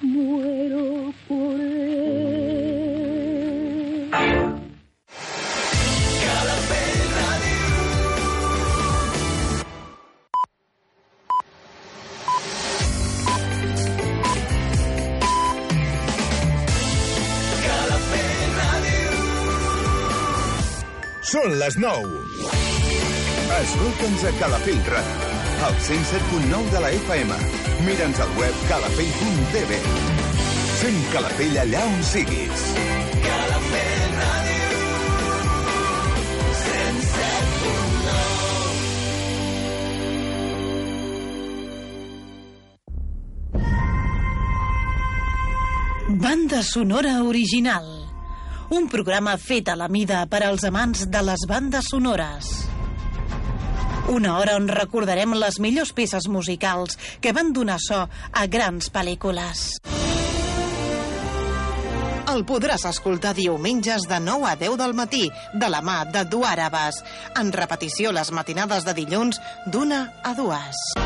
muero por él. Són les 9. Escolta'ns a Calafell Ràdio, al 107.9 de la FM. Mira'ns al web calafell.tv. Sent Calafell allà on siguis. Calafell Ràdio, 107.9. Banda sonora original. Un programa fet a la mida per als amants de les bandes sonores. Una hora on recordarem les millors peces musicals que van donar so a grans pel·lícules. El podràs escoltar diumenges de 9 a 10 del matí, de la mà de Duàrabes. En repetició les matinades de dilluns d'una a dues.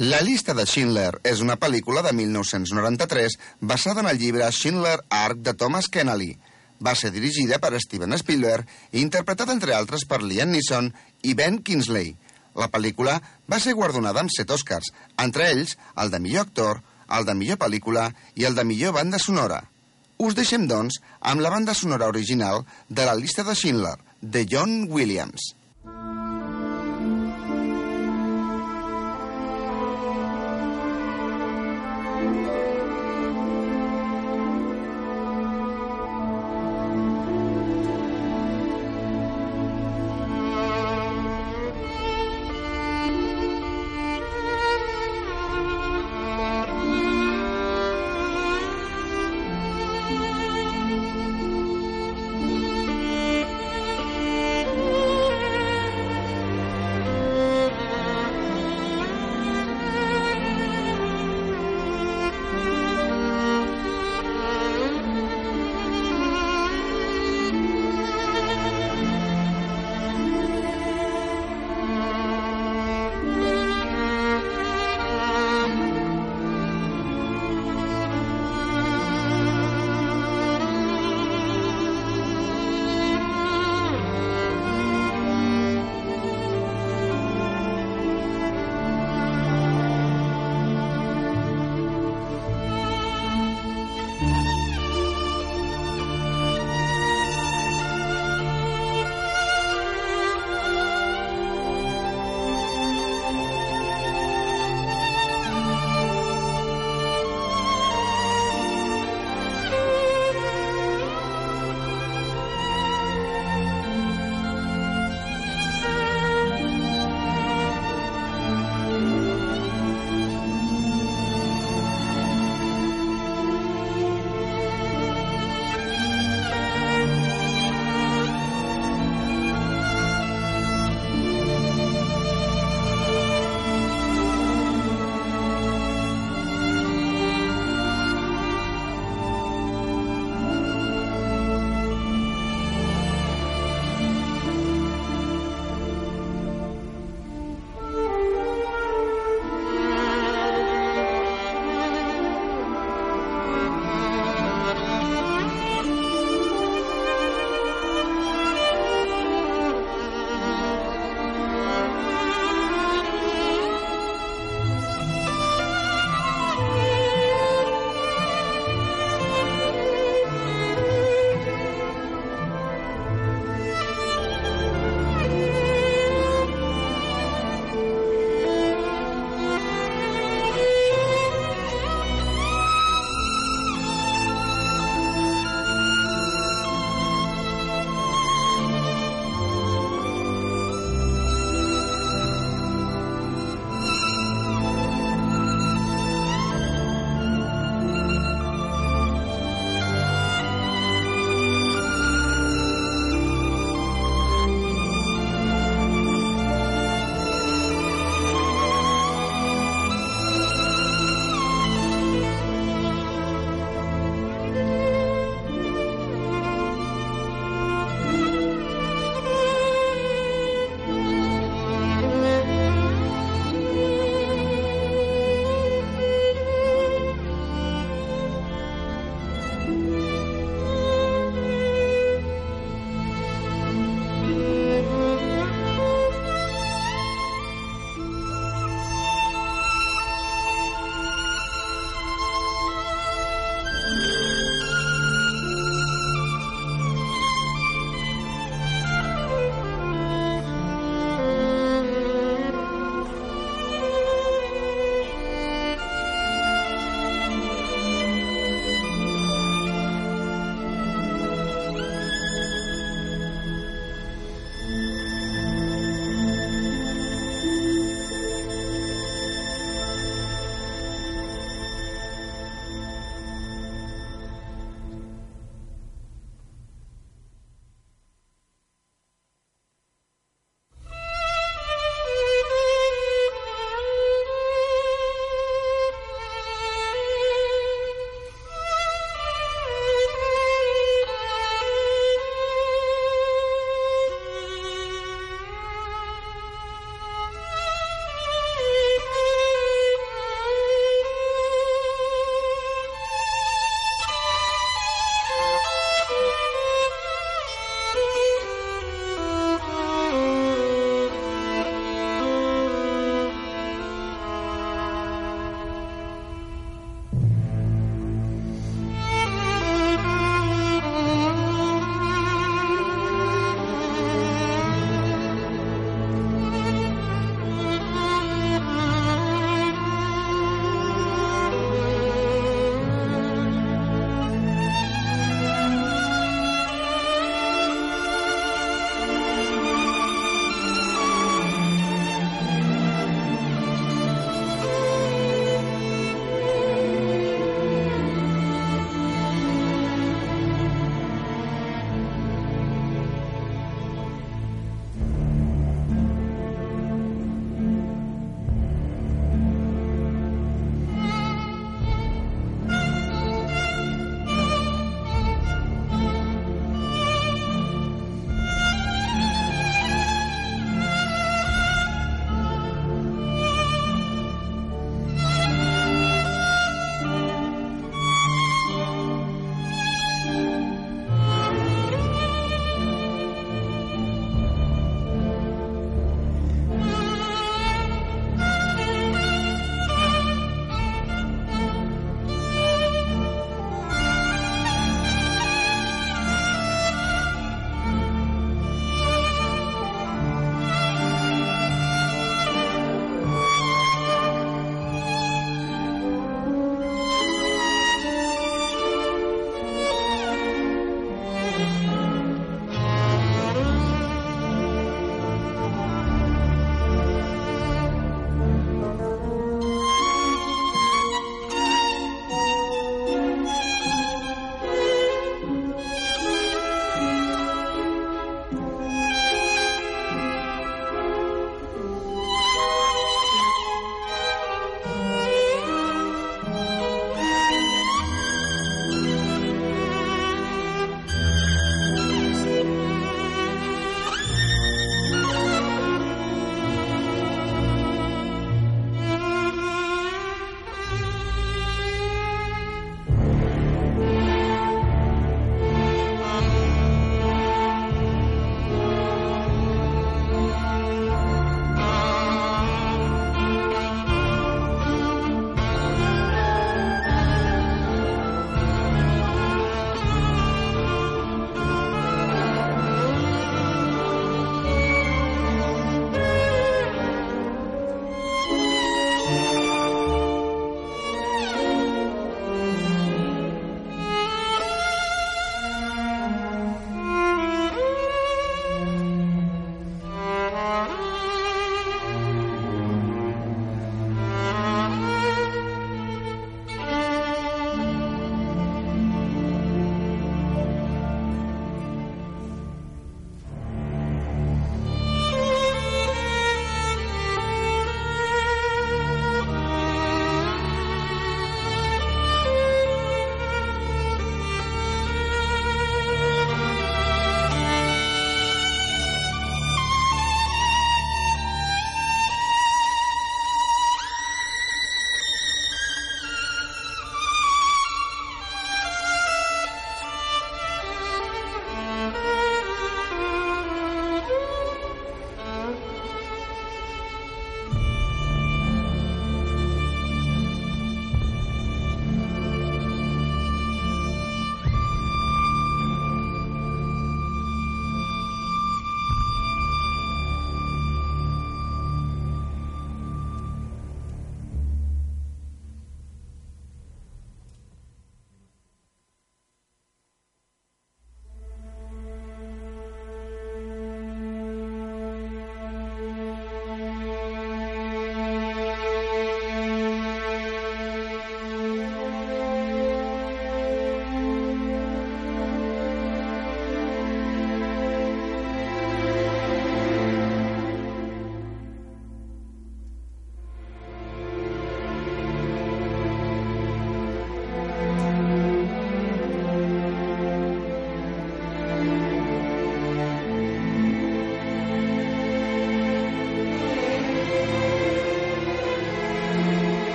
La llista de Schindler és una pel·lícula de 1993 basada en el llibre Schindler Arc de Thomas Kennelly. Va ser dirigida per Steven Spielberg i interpretada, entre altres, per Liam Neeson i Ben Kingsley. La pel·lícula va ser guardonada amb set Oscars, entre ells el de millor actor, el de millor pel·lícula i el de millor banda sonora. Us deixem, doncs, amb la banda sonora original de la llista de Schindler, de John Williams.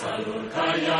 salut kaya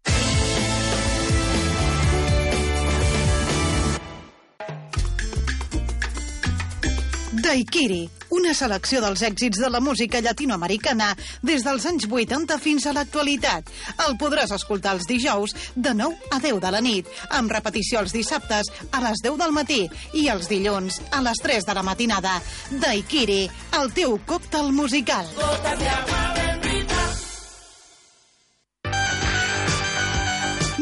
Daikiri, una selecció dels èxits de la música llatinoamericana des dels anys 80 fins a l'actualitat. El podràs escoltar els dijous de 9 a 10 de la nit, amb repetició els dissabtes a les 10 del matí i els dilluns a les 3 de la matinada. Daikiri, el teu còctel musical.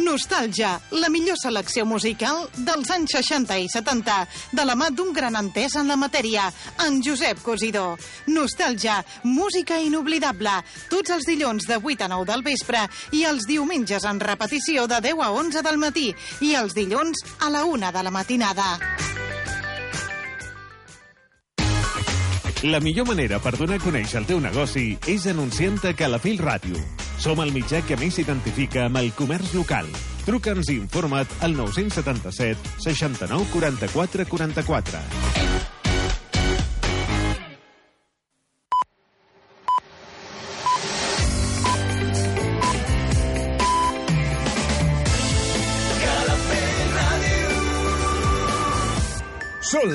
Nostàlgia, la millor selecció musical dels anys 60 i 70, de la mà d'un gran entès en la matèria, en Josep Cosidó. Nostàlgia, música inoblidable, tots els dilluns de 8 a 9 del vespre i els diumenges en repetició de 10 a 11 del matí i els dilluns a la 1 de la matinada. La millor manera per donar a conèixer el teu negoci és anunciant-te a Calafell Ràdio. Som el mitjà que més s'identifica amb el comerç local. Truca'ns i informa't al 977 69 44 44. Són